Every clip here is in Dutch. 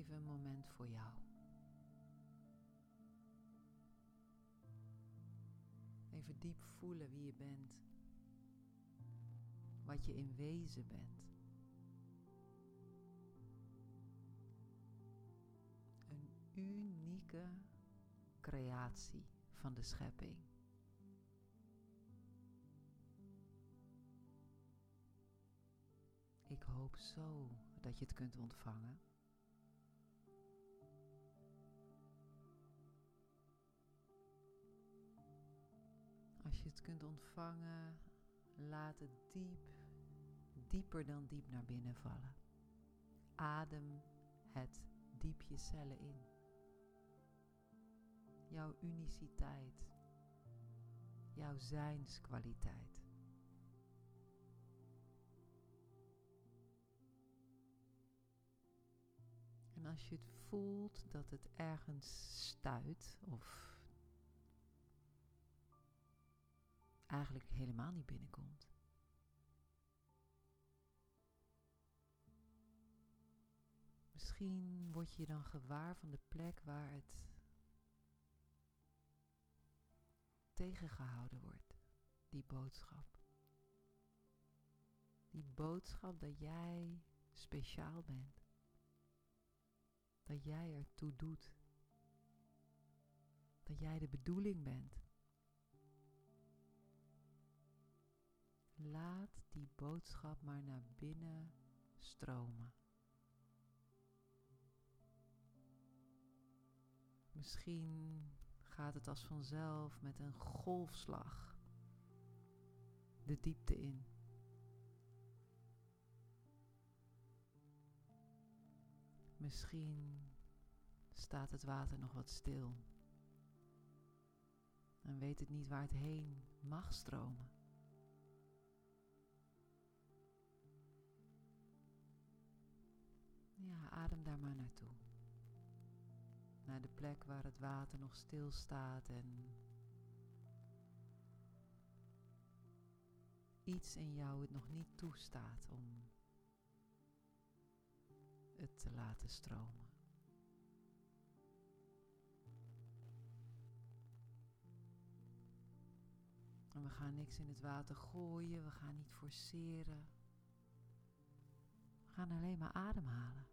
even een moment voor jou. Even diep voelen wie je bent. Wat je in wezen bent. Een unieke creatie van de schepping. Ik hoop zo dat je het kunt ontvangen. Als je het kunt ontvangen, laat het diep, dieper dan diep naar binnen vallen. Adem het diep je cellen in. Jouw uniciteit, jouw zijnskwaliteit. En als je het voelt dat het ergens stuit of eigenlijk helemaal niet binnenkomt. Misschien word je dan gewaar van de plek waar het tegengehouden wordt, die boodschap. Die boodschap dat jij speciaal bent. Dat jij ertoe doet. Dat jij de bedoeling bent. Laat die boodschap maar naar binnen stromen. Misschien gaat het als vanzelf met een golfslag de diepte in. Misschien staat het water nog wat stil en weet het niet waar het heen mag stromen. Adem daar maar naartoe. Naar de plek waar het water nog stil staat en iets in jou het nog niet toestaat om het te laten stromen. En we gaan niks in het water gooien, we gaan niet forceren. We gaan alleen maar ademhalen.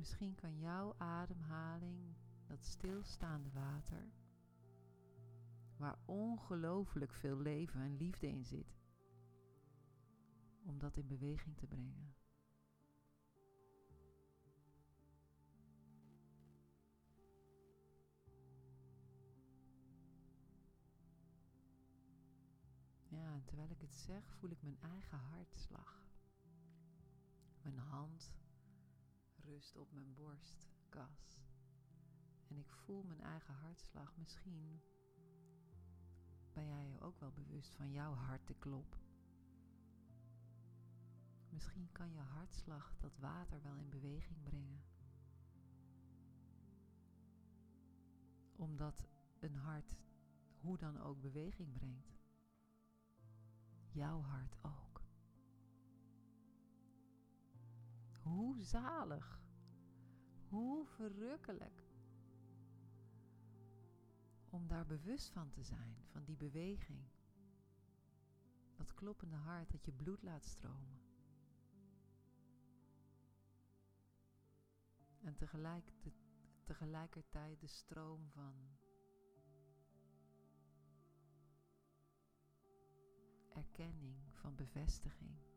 Misschien kan jouw ademhaling, dat stilstaande water, waar ongelooflijk veel leven en liefde in zit, om dat in beweging te brengen. Ja, en terwijl ik het zeg, voel ik mijn eigen hartslag. Mijn hand rust op mijn borstkas. En ik voel mijn eigen hartslag. Misschien ben jij je ook wel bewust van jouw harteklop. Misschien kan je hartslag dat water wel in beweging brengen. Omdat een hart hoe dan ook beweging brengt. Jouw hart ook. Hoe zalig. Hoe verrukkelijk. Om daar bewust van te zijn, van die beweging. Dat kloppende hart dat je bloed laat stromen. En tegelijk de, tegelijkertijd de stroom van erkenning, van bevestiging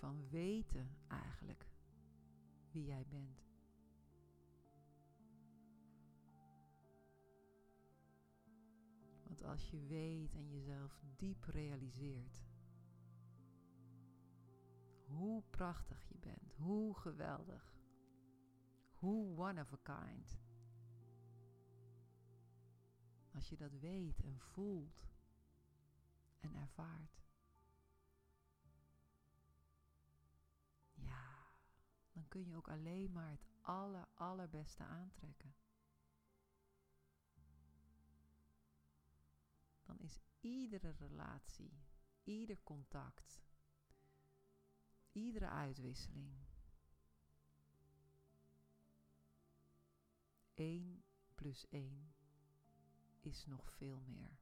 van weten eigenlijk wie jij bent. Want als je weet en jezelf diep realiseert hoe prachtig je bent, hoe geweldig, hoe one of a kind. Als je dat weet en voelt en ervaart. Kun je ook alleen maar het aller, allerbeste aantrekken. Dan is iedere relatie ieder contact, iedere uitwisseling. 1 plus 1 is nog veel meer.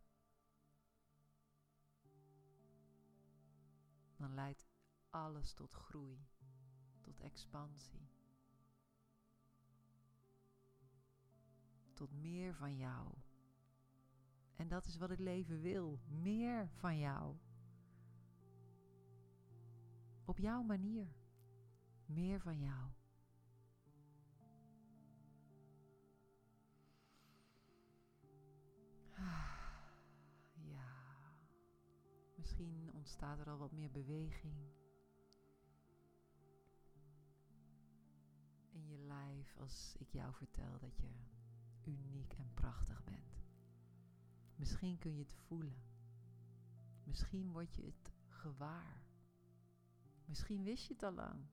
Dan leidt alles tot groei, tot expansie. Tot meer van jou. En dat is wat het leven wil: meer van jou. Op jouw manier. Meer van jou. Ja. Misschien ontstaat er al wat meer beweging. Als ik jou vertel dat je uniek en prachtig bent. Misschien kun je het voelen. Misschien word je het gewaar. Misschien wist je het al lang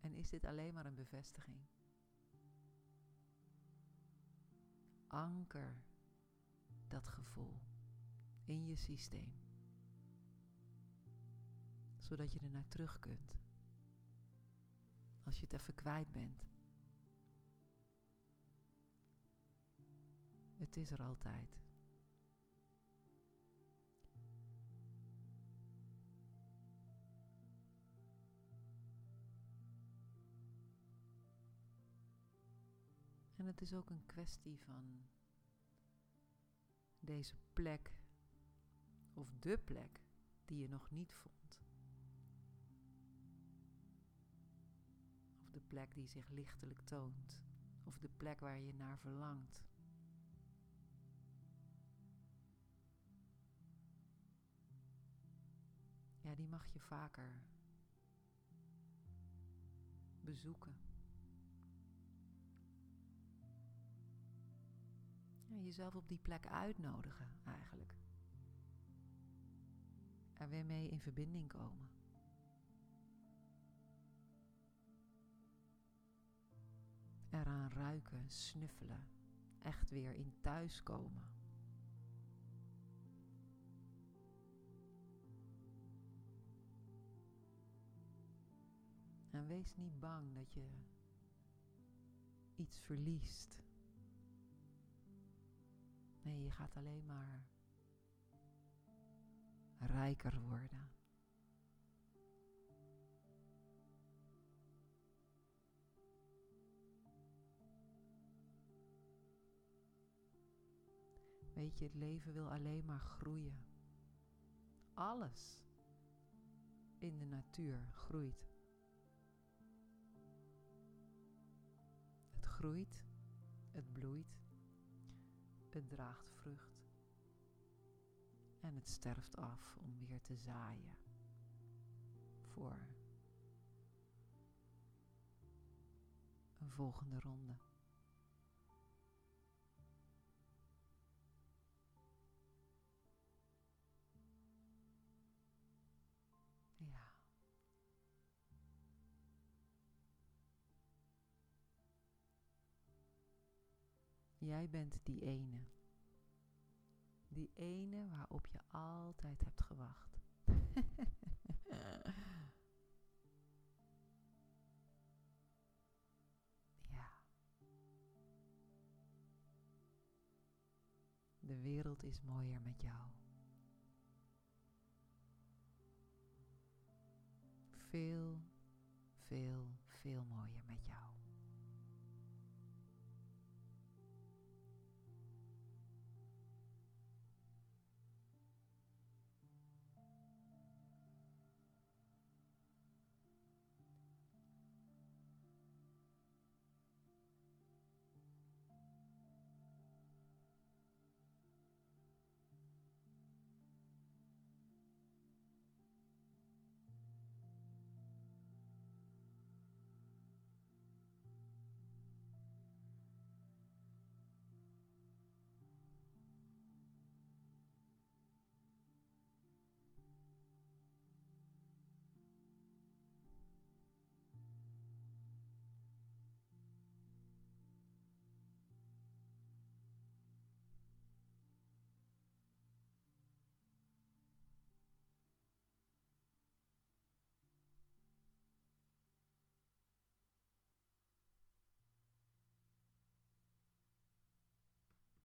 en is dit alleen maar een bevestiging. Anker dat gevoel in je systeem, zodat je er naar terug kunt als je het even kwijt bent. Het is er altijd. En het is ook een kwestie van deze plek of de plek die je nog niet vond. Of de plek die zich lichtelijk toont. Of de plek waar je naar verlangt. Ja, die mag je vaker bezoeken. Jezelf op die plek uitnodigen eigenlijk. Er weer mee in verbinding komen. Eraan ruiken, snuffelen, echt weer in thuis En wees niet bang dat je iets verliest. Nee, je gaat alleen maar rijker worden. Weet je, het leven wil alleen maar groeien. Alles in de natuur groeit. Groeit, het bloeit, het draagt vrucht. En het sterft af om weer te zaaien. Voor een volgende ronde. Jij bent die ene. Die ene waarop je altijd hebt gewacht. ja. De wereld is mooier met jou. Veel, veel, veel mooier met jou.